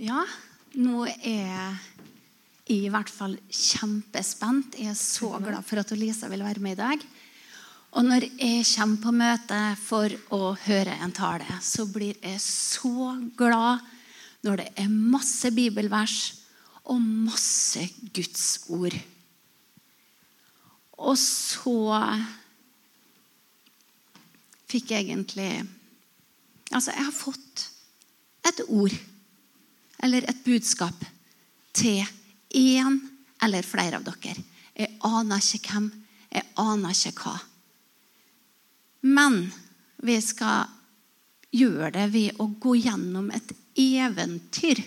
Ja, nå er jeg i hvert fall kjempespent. Jeg er så glad for at Lisa vil være med i dag. Og når jeg kommer på møte for å høre en tale, så blir jeg så glad når det er masse bibelvers og masse Guds ord. Og så fikk jeg egentlig Altså, jeg har fått et ord eller et budskap til én eller flere av dere. Jeg aner ikke hvem, jeg aner ikke hva. Men vi skal gjøre det ved å gå gjennom et eventyr.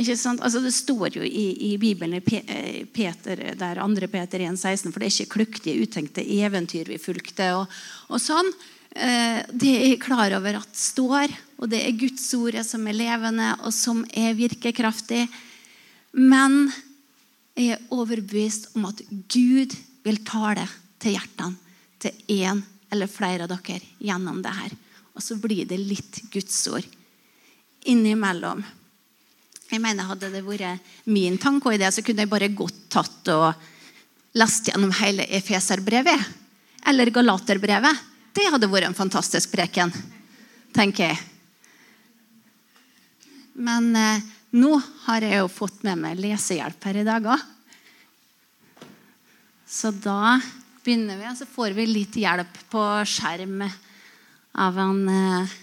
Ikke sant? Altså det står jo i, i Bibelen eh, Peter, der 2. Peter 1, 16, for det er ikke kløktige, utenkte eventyr vi fulgte. og, og sånn. Eh, det er jeg klar over at står, og det er Guds ord som er levende, og som er virkekraftig. Men jeg er overbevist om at Gud vil tale til hjertene til én eller flere av dere gjennom det her. Og så blir det litt Guds ord innimellom. Jeg mener Hadde det vært min tanke og idé, så kunne jeg bare godt tatt og lest gjennom hele Efeserbrevet eller Galaterbrevet. Det hadde vært en fantastisk preken, tenker jeg. Men eh, nå har jeg jo fått med meg lesehjelp her i dag òg. Så da begynner vi, og så får vi litt hjelp på skjerm av en eh,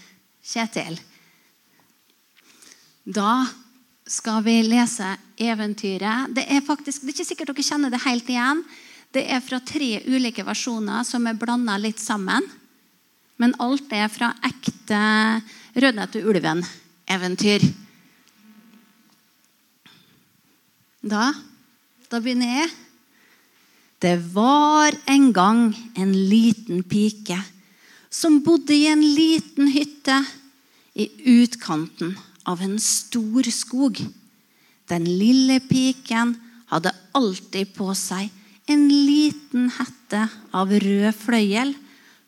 Kjetil. Da skal vi lese eventyret. Det er faktisk, det er ikke sikkert dere kjenner det helt igjen. Det er fra tre ulike versjoner som er blanda litt sammen. Men alt er fra ekte Rødnette ulven-eventyr. Da, da begynner jeg. Det var en gang en liten pike som bodde i en liten hytte i utkanten av en stor skog. Den lille piken hadde alltid på seg en liten hette av rød fløyel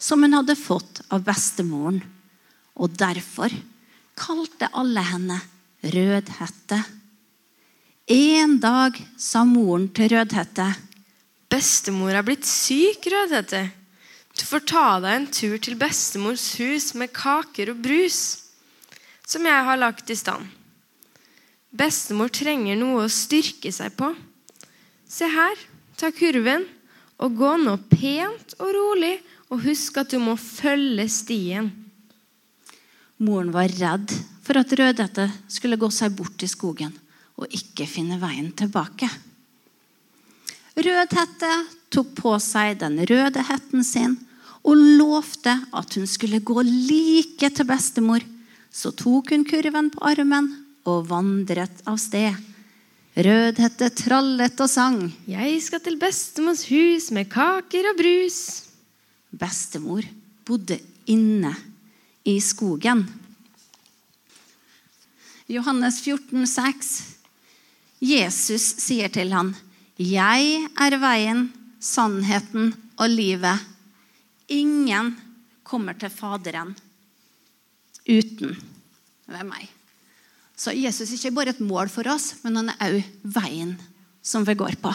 som hun hadde fått av bestemoren. Og derfor kalte alle henne Rødhette. En dag sa moren til Rødhette. Bestemor er blitt syk, Rødhette. Du får ta deg en tur til bestemors hus med kaker og brus, som jeg har lagt i stand. Bestemor trenger noe å styrke seg på. Se her, ta kurven, og gå nå pent og rolig og husk at du må følge stien. Moren var redd for at Rødhette skulle gå seg bort i skogen og ikke finne veien tilbake. Rødhette tok på seg den røde hetten sin og lovte at hun skulle gå like til bestemor. Så tok hun kurven på armen og vandret av sted. Rødhette trallet og sang. Jeg skal til bestemors hus med kaker og brus bestemor bodde inne i skogen. Johannes 14, 14,6. Jesus sier til han, 'Jeg er veien, sannheten og livet.' Ingen kommer til Faderen uten ved meg. Så Jesus er ikke bare et mål for oss, men han er òg veien som vi går på.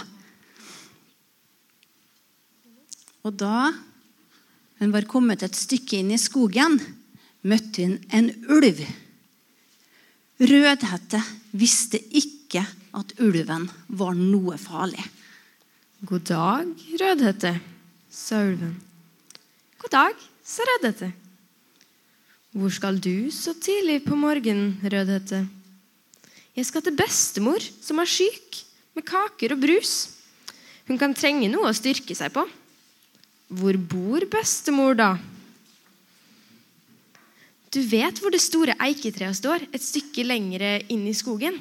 Og da hun var kommet et stykke inn i skogen, møtte hun en ulv. Rødhette visste ikke at ulven var noe farlig. God dag, Rødhette, sa ulven. God dag, sa Rødhette. Hvor skal du så tidlig på morgenen, Rødhette? Jeg skal til bestemor, som er syk, med kaker og brus. Hun kan trenge noe å styrke seg på. Hvor bor bestemor, da? Du vet hvor det store eiketreet står, et stykke lengre inn i skogen?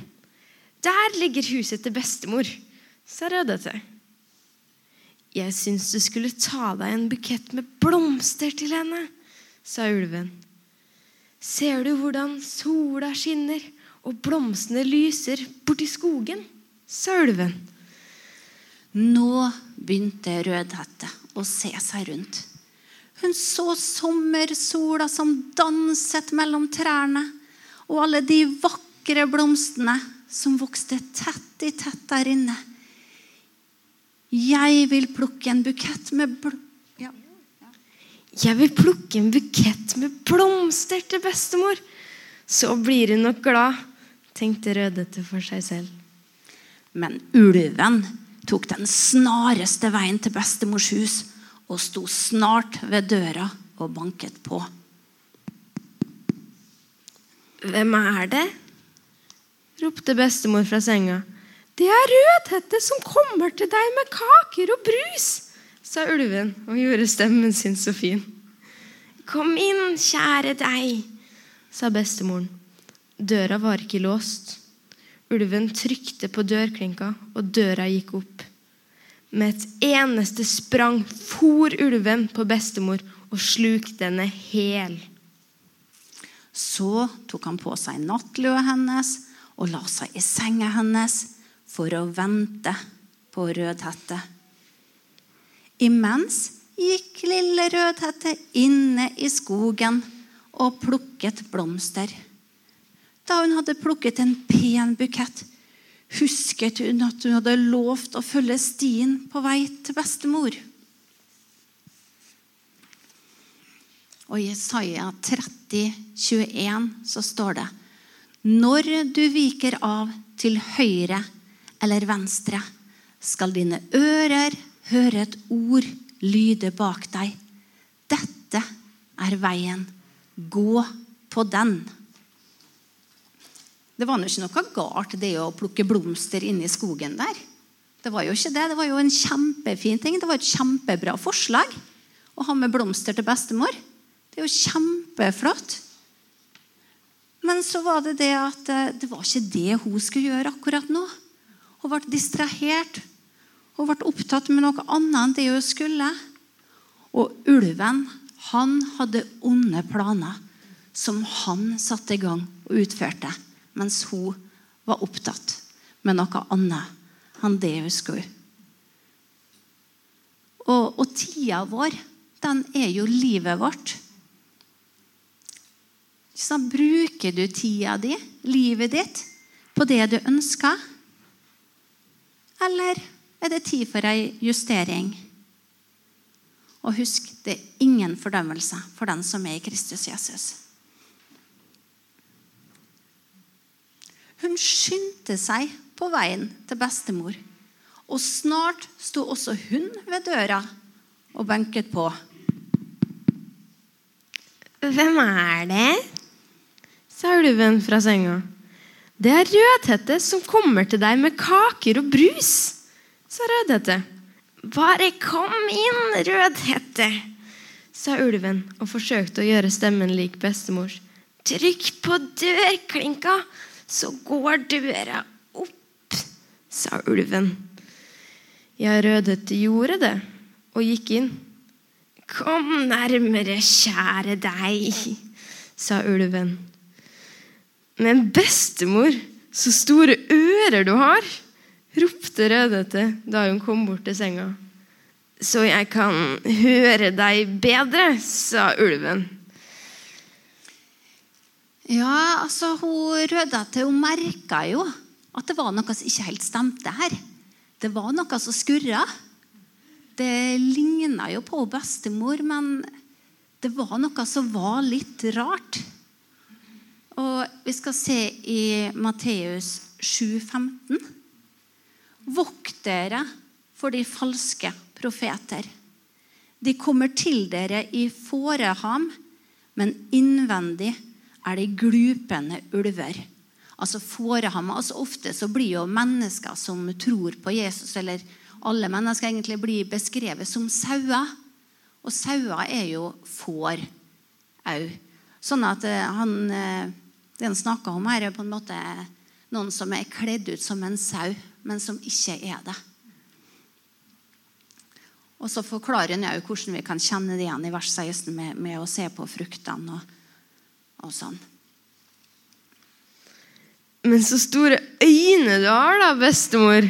Der ligger huset til bestemor, sa Rødhette. Jeg syns du skulle ta deg en bukett med blomster til henne, sa ulven. Ser du hvordan sola skinner og blomstene lyser borti skogen? sa ulven. Nå begynte Rødhette å se seg rundt. Hun så sommersola som danset mellom trærne, og alle de vakre blomstene som vokste tett i tett der inne. Jeg vil plukke en bukett med bl ja. Jeg vil plukke en bukett med blomster til bestemor. Så blir hun nok glad, tenkte Rødhette for seg selv. Men ulven tok den snareste veien til bestemors hus og sto snart ved døra og banket på. Hvem er det? ropte bestemor fra senga. Det er Rødhette som kommer til deg med kaker og brus, sa ulven og gjorde stemmen sin så fin. Kom inn, kjære deg, sa bestemoren. Døra var ikke låst. Ulven trykte på dørklinka, og døra gikk opp. Med et eneste sprang for ulven på bestemor og slukte henne hel. Så tok han på seg nattlua hennes og la seg i senga hennes for å vente på Rødhette. Imens gikk lille Rødhette inne i skogen og plukket blomster. Da hun hadde plukket en pen bukett, husket hun at hun hadde lovt å følge stien på vei til bestemor. Og I Jesaja 30, 21 så står det Når du viker av til høyre eller venstre, skal dine ører høre et ord lyde bak deg. Dette er veien. Gå på den. Det var nå ikke noe galt det å plukke blomster inne i skogen der. Det var jo ikke det. Det var jo en kjempefin ting. Det var et kjempebra forslag å ha med blomster til bestemor. Det er jo kjempeflott. Men så var det det at eh, det var ikke det hun skulle gjøre akkurat nå. Hun ble distrahert. Hun ble opptatt med noe annet enn det hun skulle. Og ulven, han hadde onde planer som han satte i gang og utførte, mens hun var opptatt med noe annet enn det hun skulle. Og, og tida vår, den er jo livet vårt. Så bruker du tida di, livet ditt, på det du ønsker? Eller er det tid for ei justering? Og husk, det er ingen fordømmelse for den som er i Kristus Jesus. Hun skyndte seg på veien til bestemor, og snart sto også hun ved døra og banket på. Hvem er det? sa ulven fra senga. Det er Rødhette som kommer til deg med kaker og brus, sa Rødhette. Bare kom inn, Rødhette, sa ulven og forsøkte å gjøre stemmen lik bestemors. Trykk på dørklinka, så går døra opp, sa ulven. Ja, Rødhette gjorde det og gikk inn. Kom nærmere, kjære deg, sa ulven. Men bestemor, så store ører du har, ropte Rødhette da hun kom bort til senga. Så jeg kan høre deg bedre, sa ulven. Ja, altså, hun Rødhette merka jo at det var noe som ikke helt stemte her. Det var noe som skurra. Det ligna jo på bestemor, men det var noe som var litt rart. Og vi skal se i Matteus 7,15. Vokt dere for de falske profeter. De kommer til dere i fåreham, men innvendig er de glupende ulver. Altså fåreham, altså Ofte så blir jo mennesker som tror på Jesus, eller alle mennesker egentlig blir beskrevet som sauer. Og sauer er jo får òg. Sånn at eh, han eh, det han snakker om her, er på en måte noen som er kledd ut som en sau, men som ikke er det. Og så forklarer han òg hvordan vi kan kjenne det igjen i vers 16 med, med å se på fruktene og, og, sånn. Men så store øyne du har, da, bestemor.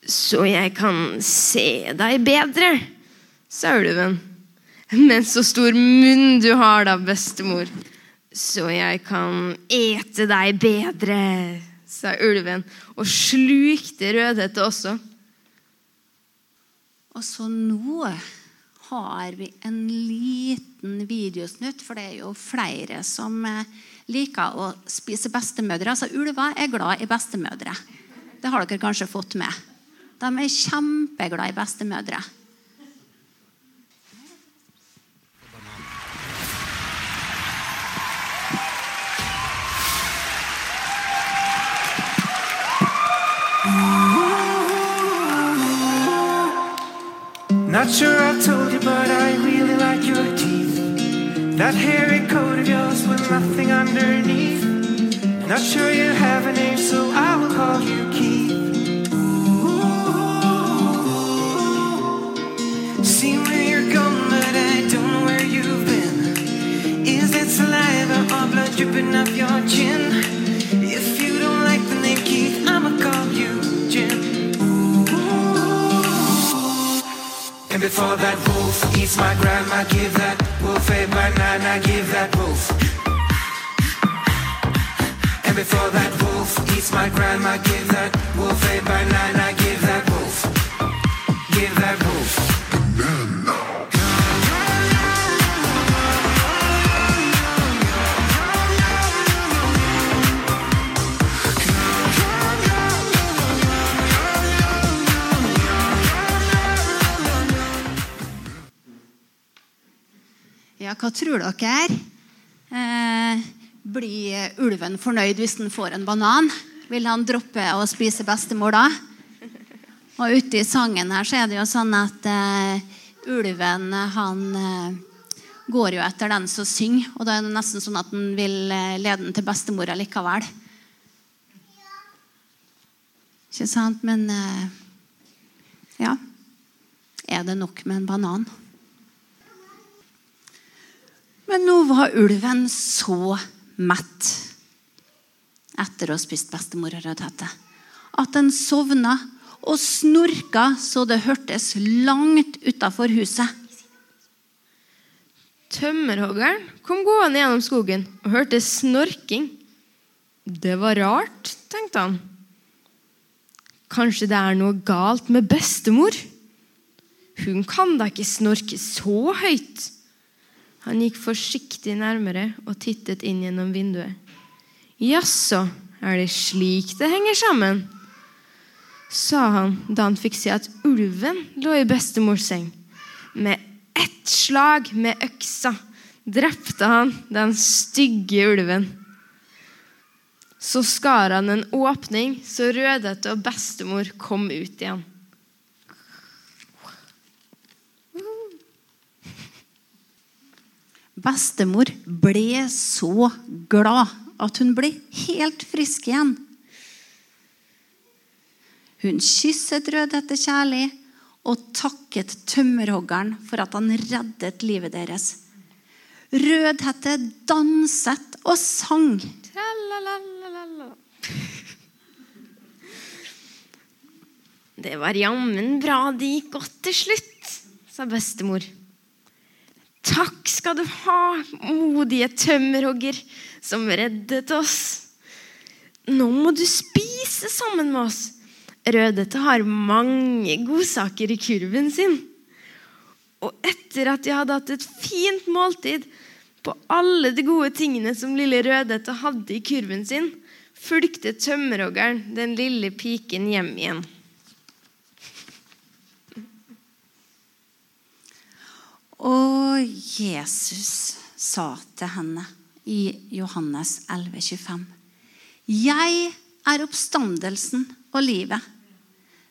Så jeg kan se deg bedre, sa ulven. Men så stor munn du har, da, bestemor. Så jeg kan ete deg bedre, sa ulven og slukte Rødhette også. Og så nå har vi en liten videosnutt, for det er jo flere som eh, liker å spise bestemødre. Altså Ulver er glad i bestemødre. Det har dere kanskje fått med. De er kjempeglade i bestemødre. Not sure I told That hairy coat of yours with nothing underneath. Not sure you have a name, so I will call you Keith. See where you're going, but I don't know where you've been. Is it saliva or blood dripping off your chin? If you don't like the name Keith, I'ma call you Jim. And before that wolf eats my grandma, give that wolf a banana, give that wolf. And before that wolf eats my grandma, give that wolf a banana, tror dere? Eh, blir ulven fornøyd hvis den får en banan? Vil han droppe å spise bestemor da? Og ute i sangen her så er det jo sånn at eh, ulven han eh, går jo etter den som synger. Og da er det nesten sånn at han vil eh, lede den til bestemora likevel. Ikke sant? Men eh, ja. Er det nok med en banan? Men nå var ulven så mett etter å ha spist bestemor og rødhette at den sovna og snorka så det hørtes langt utafor huset. Tømmerhoggeren kom gående gjennom skogen og hørte snorking. Det var rart, tenkte han. Kanskje det er noe galt med bestemor? Hun kan da ikke snorke så høyt? Han gikk forsiktig nærmere og tittet inn gjennom vinduet. Jaså, er det slik det henger sammen? sa han da han fikk se at ulven lå i bestemors seng. Med ett slag med øksa drepte han den stygge ulven. Så skar han en åpning så Rødhette og bestemor kom ut igjen. Bestemor ble så glad at hun ble helt frisk igjen. Hun kysset Rødhette kjærlig og takket tømmerhoggeren for at han reddet livet deres. Rødhette danset og sang. Det var jammen bra det gikk godt til slutt, sa bestemor. Takk skal du ha, modige tømmerhogger som reddet oss. Nå må du spise sammen med oss. Rødhette har mange godsaker i kurven sin. Og etter at de hadde hatt et fint måltid på alle de gode tingene som lille Rødhette hadde i kurven sin, fulgte tømmerhoggeren den lille piken hjem igjen. Og Jesus sa til henne i Johannes 11, 25. Jeg er oppstandelsen og livet.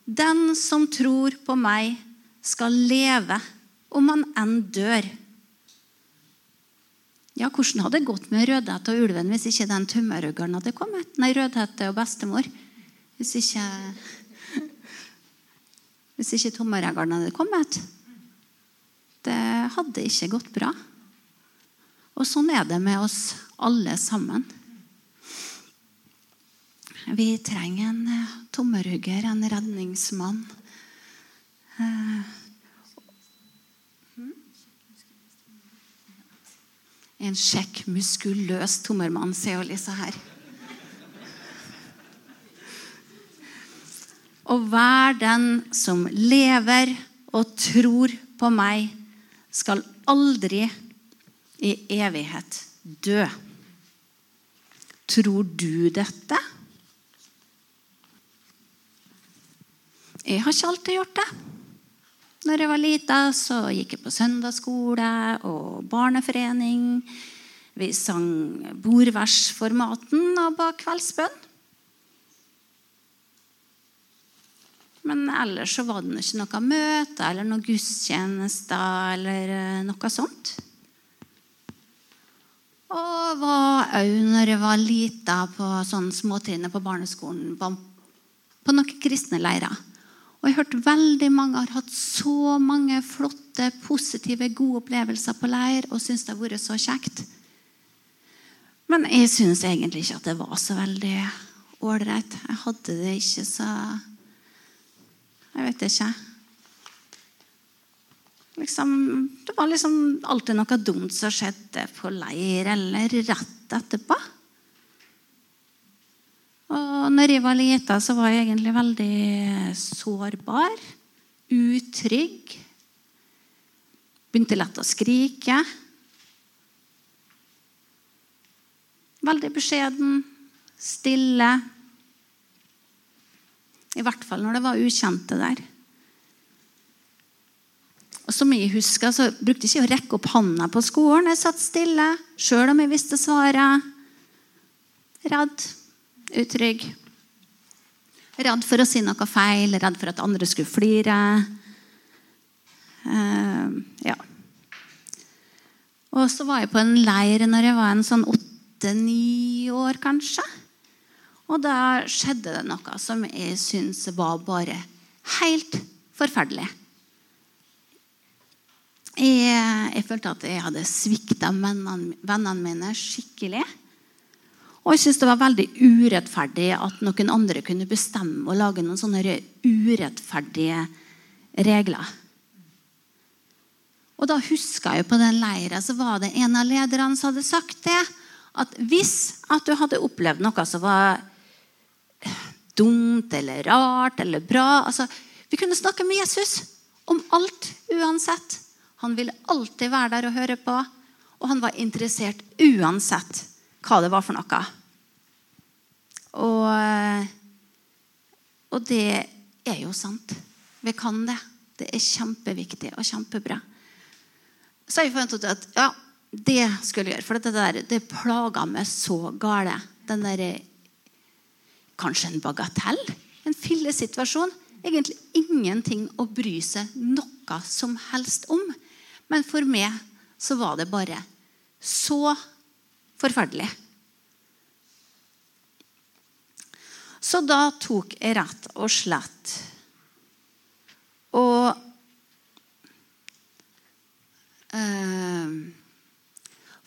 Den som tror på meg, skal leve om han enn dør. Ja, Hvordan hadde det gått med Rødhette og ulven hvis ikke den tømmerhuggeren hadde kommet? Nei, Rødhette og bestemor. Hvis ikke Hvis ikke tømmerhuggeren hadde kommet. Det hadde ikke gått bra. Og sånn er det med oss alle sammen. Vi trenger en eh, tommerhugger, en redningsmann. Eh, En kjekk, muskuløs tommermann, sier Lisa her. Og hver den som lever og tror på meg, skal aldri i evighet dø. Tror du dette? Jeg har ikke alltid gjort det. Når jeg var lita, så gikk jeg på søndagsskole og barneforening. Vi sang bordversformaten og ba kveldsbønn. Men ellers så var det ikke noe møte eller noen gudstjenester eller eh, noe sånt. Og var òg, når jeg var lita, på sånn småtrinnet på barneskolen, på, på noen kristne leirer. Og jeg har hørt veldig mange har hatt så mange flotte, positive, gode opplevelser på leir og syns det har vært så kjekt. Men jeg syns egentlig ikke at det var så veldig ålreit. Jeg hadde det ikke så Jeg vet ikke. Liksom, det var liksom alltid noe dumt som skjedde på leir eller rett etterpå. Og når jeg var lita, så var jeg egentlig veldig sårbar. Utrygg. Begynte lett å skrike. Veldig beskjeden. Stille. I hvert fall når det var ukjente der. Og som jeg husker, så brukte jeg ikke å rekke opp hånda på skolen. Jeg satt stille, sjøl om jeg visste svaret. Redd utrygg. Redd for å si noe feil, redd for at andre skulle flire. Uh, ja. Og så var jeg på en leir når jeg var en sånn åtte-ni år, kanskje. Og da skjedde det noe som jeg syns var bare helt forferdelig. Jeg, jeg følte at jeg hadde svikta vennene, vennene mine skikkelig. Og jeg syntes det var veldig urettferdig at noen andre kunne bestemme og lage noen sånne urettferdige regler. Og da huska jeg på den leiren så var det en av lederne som hadde sagt det. At hvis at du hadde opplevd noe som var dumt eller rart eller bra altså, Vi kunne snakke med Jesus om alt uansett. Han ville alltid være der og høre på. Og han var interessert uansett hva det var for noe. Og, og det er jo sant. Vi kan det. Det er kjempeviktig og kjempebra. Så jeg funnet ut at ja, det skulle jeg gjøre. For det der det plaga meg så gale. Den der, Kanskje en bagatell? En fillesituasjon. Egentlig ingenting å bry seg noe som helst om. Men for meg så var det bare så forferdelig. Så da tok jeg rett og slett og eh,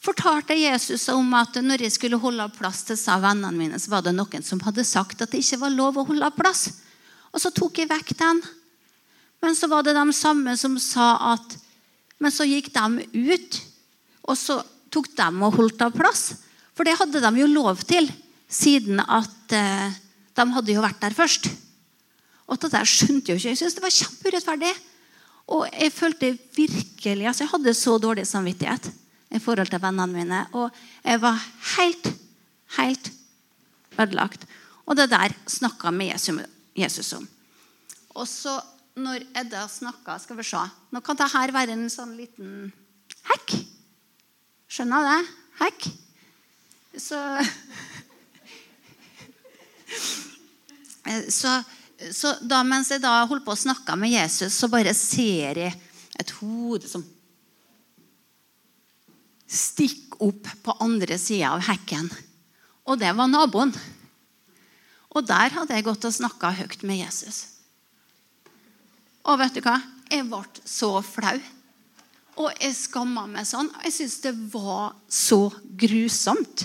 fortalte Jesus om at når jeg skulle holde plass til sa vennene mine, så var det noen som hadde sagt at det ikke var lov å holde plass. Og så tok jeg vekk den. Men så var det de samme som sa at Men så gikk de ut, og så tok de og holdt av plass. For det hadde de jo lov til, siden at eh, de hadde jo vært der først. Og det der skjønte jeg ikke. Jeg syntes det var kjempeurettferdig. Og jeg følte virkelig, altså jeg hadde så dårlig samvittighet i forhold til vennene mine. Og jeg var helt, helt ødelagt. Og det der snakka med Jesus om. Og så når Edda snakka Skal vi se. Nå kan dette være en sånn liten hekk. Skjønner du det? Hekk. Så så, så, da mens jeg da holdt på å snakke med Jesus, så bare ser jeg et hode som stikker opp på andre sida av hekken. Og det var naboen. Og der hadde jeg gått og snakka høyt med Jesus. Og vet du hva? Jeg ble så flau. Og jeg skamma meg sånn. Jeg syntes det var så grusomt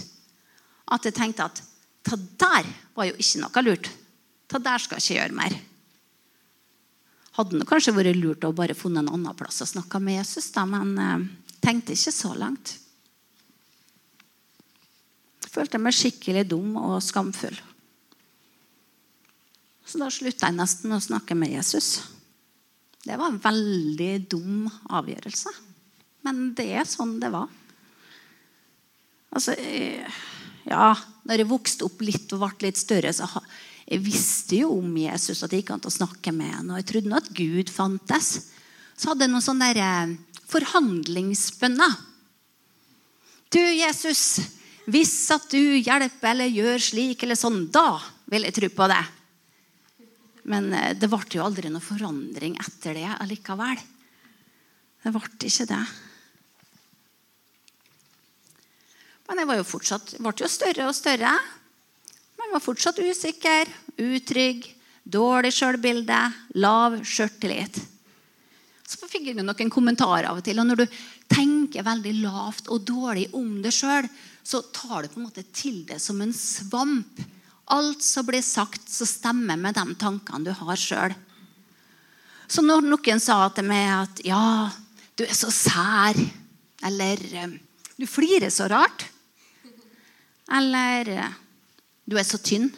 at jeg tenkte at det der var jo ikke noe lurt. Det der skal jeg ikke gjøre mer. Hadde det kanskje vært lurt å bare funnet en annen plass og snakke med Jesus, da, men eh, tenkte ikke så langt. følte jeg meg skikkelig dum og skamfull. Så da slutta jeg nesten å snakke med Jesus. Det var en veldig dum avgjørelse. Men det er sånn det var. Altså, eh, ja, når jeg vokste opp litt og ble litt større, så jeg visste jo om Jesus, at det gikk an å snakke med ham. Og jeg trodde nå at Gud fantes. Så hadde jeg noen sånne der, eh, forhandlingsbønner. Du, Jesus, hvis at du hjelper eller gjør slik eller sånn, da vil jeg tro på det. Men eh, det ble jo aldri noe forandring etter det allikevel. Det ble ikke det. Men jeg var jo fortsatt, ble jo større og større. Men var fortsatt usikker, utrygg, dårlig sjølbilde, lav sjøltillit. Så fikk jeg noen kommentarer av og til. Og når du tenker veldig lavt og dårlig om deg sjøl, så tar du på en måte til det som en svamp. Alt som blir sagt, så stemmer med de tankene du har sjøl. Så når noen sa til meg at 'ja, du er så sær', eller 'du flirer så rart', eller 'du er så tynn'.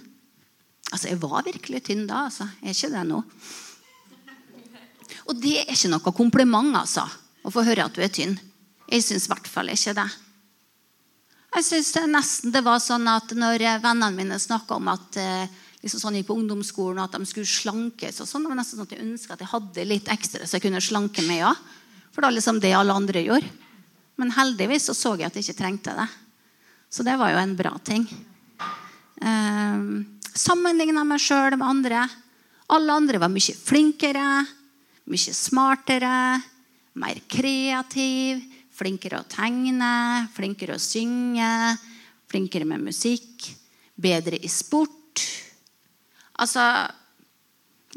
Altså, jeg var virkelig tynn da. altså. Jeg er ikke det nå. Og det er ikke noe kompliment, altså, å få høre at du er tynn. Jeg syns i hvert fall ikke det. Jeg synes nesten det var sånn at Når vennene mine snakka om at eh, liksom sånn på ungdomsskolen at de skulle slankes, og sånn, det nesten sånn at jeg ønska at jeg hadde litt ekstra så jeg kunne slanke meg òg. For det var liksom det alle andre gjorde. Men heldigvis så, så jeg at jeg ikke trengte det. Så det var jo en bra ting. Eh, Sammenligna meg sjøl med andre. Alle andre var mye flinkere, mye smartere, mer kreativ Flinkere å tegne, flinkere å synge, flinkere med musikk, bedre i sport. Altså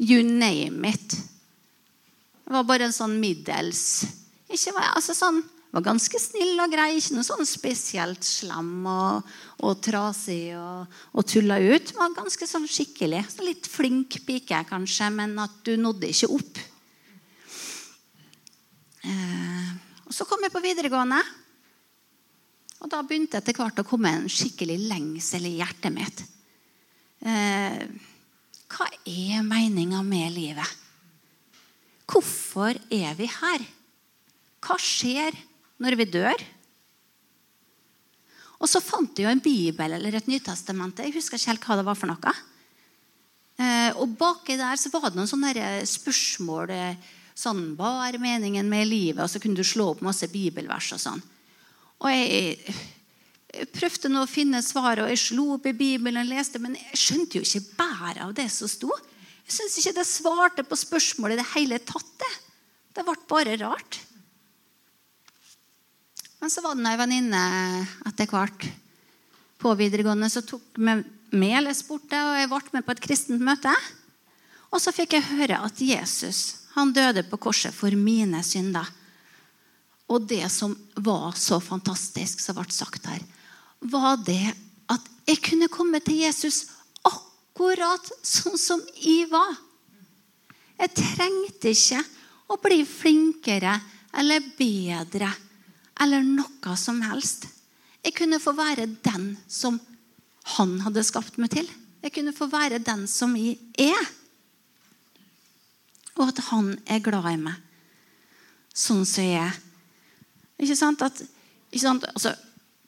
You name it. Det var bare en sånn middels ikke, altså sånn, var ganske snill og grei. Ikke noe sånn spesielt slem og, og trasig og, og tulla ut. Var ganske sånn skikkelig. Så litt flink pike, kanskje, men at du nådde ikke opp. Eh, og Så kom jeg på videregående. Og da begynte etter hvert å komme en skikkelig lengsel i hjertet mitt. Eh, hva er meninga med livet? Hvorfor er vi her? Hva skjer når vi dør? Og så fant jeg jo en bibel eller et Nytestamente. Jeg husker ikke helt hva det var for noe. Eh, og baki der så var det noen sånne spørsmål Sånn, Hva er meningen med livet? Og så kunne du slå opp masse bibelvers. Og sånn. Og jeg, jeg prøvde nå å finne svaret, og jeg slo opp i Bibelen og leste, men jeg skjønte jo ikke bæret av det som sto. Jeg syns ikke det svarte på spørsmålet i det hele tatt. Det Det ble bare rart. Men så var det ei venninne etter hvert på videregående som tok meg med spurte, og jeg ble med på et kristent møte. Og så fikk jeg høre at Jesus han døde på korset for mine synder. Og det som var så fantastisk, som ble sagt her, var det at jeg kunne komme til Jesus akkurat sånn som jeg var. Jeg trengte ikke å bli flinkere eller bedre eller noe som helst. Jeg kunne få være den som han hadde skapt meg til. Jeg kunne få være den som jeg er og at han er glad i meg sånn som jeg er. Ikke sant? At, ikke sant? Altså,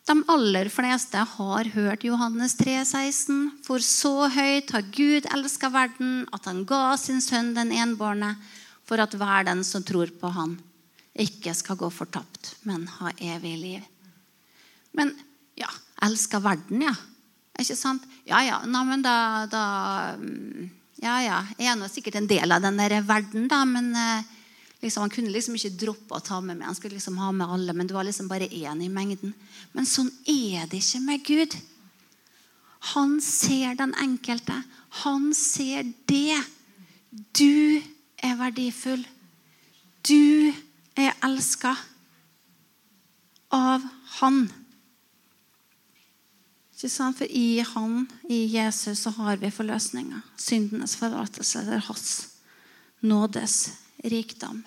de aller fleste har hørt Johannes 3, 16. For så høyt har Gud elska verden, at han ga sin sønn den enbårne, for at hver den som tror på han, ikke skal gå fortapt, men ha evig liv. Men ja, elska verden, ja. Ikke sant? Ja, ja. Nei, men da, da mm, ja, ja. Jeg er nå sikkert en del av den der verden, da, men eh, liksom, han kunne liksom ikke droppe å ta med meg. Han skulle liksom ha med alle, men du var liksom bare én i mengden. Men sånn er det ikke med Gud. Han ser den enkelte. Han ser det. Du er verdifull. Du er elska av Han. For i Han, i Jesus, så har vi forløsninga. Syndenes forlatelse. Er hans nådes rikdom.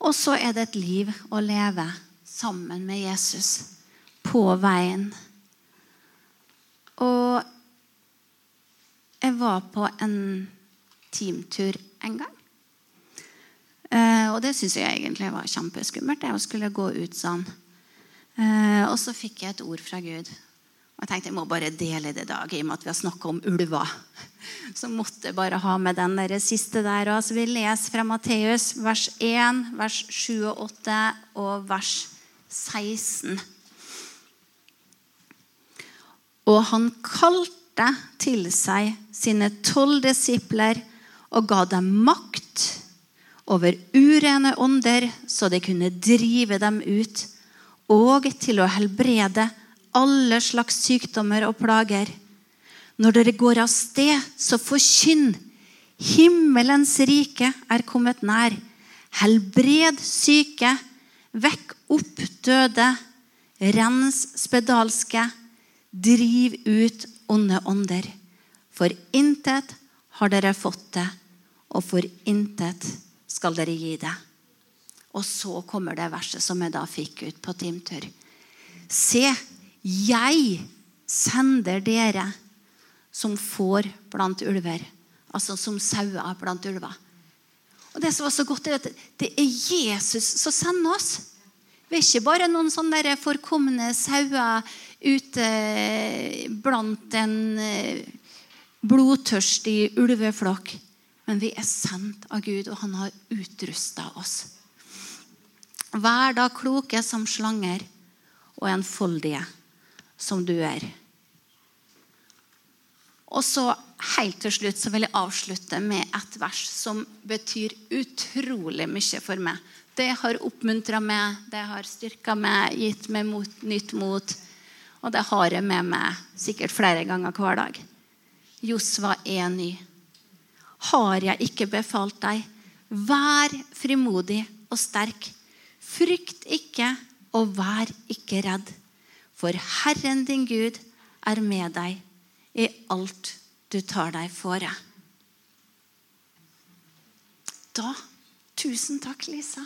Og så er det et liv å leve sammen med Jesus på veien. Og jeg var på en teamtur en gang. Eh, og det syns jeg egentlig var kjempeskummelt. Jeg skulle gå ut sånn. Eh, og så fikk jeg et ord fra Gud. Og jeg tenkte jeg må bare dele det i dag, i og med at vi har snakka om ulver. Så måtte jeg bare ha med den der siste der. òg. så vi leser fra Matteus vers 1, vers 7 og 8 og vers 16. Og han kalte til seg sine tolv disipler og ga dem makt over urene ånder, så de kunne drive dem ut, og til å helbrede alle slags sykdommer og plager. Når dere går av sted, så forkynn. Himmelens rike er kommet nær. Helbred syke. Vekk opp døde. Rens spedalske. Driv ut onde ånder. For intet har dere fått det, og for intet skal dere gi det. Og så kommer det verset som jeg da fikk ut på timtur. Se, jeg sender dere som får blant ulver. Altså som sauer blant ulver. Og Det som var så godt, er at det er Jesus som sender oss. Vi er ikke bare noen sånne der forkomne sauer ute blant en eh, blodtørstig ulveflokk. Men vi er sendt av Gud, og han har utrusta oss. Vær da kloke som slanger og enfoldige som du er. Og så Helt til slutt så vil jeg avslutte med et vers som betyr utrolig mye for meg. Det har oppmuntra meg, det har styrka meg, gitt meg mot, nytt mot. Og det har jeg med meg sikkert flere ganger hver dag. Josva er ny. Har jeg ikke befalt deg? Vær frimodig og sterk. Frykt ikke, og vær ikke redd. For Herren din Gud er med deg i alt du tar deg fore. Da Tusen takk, Lisa.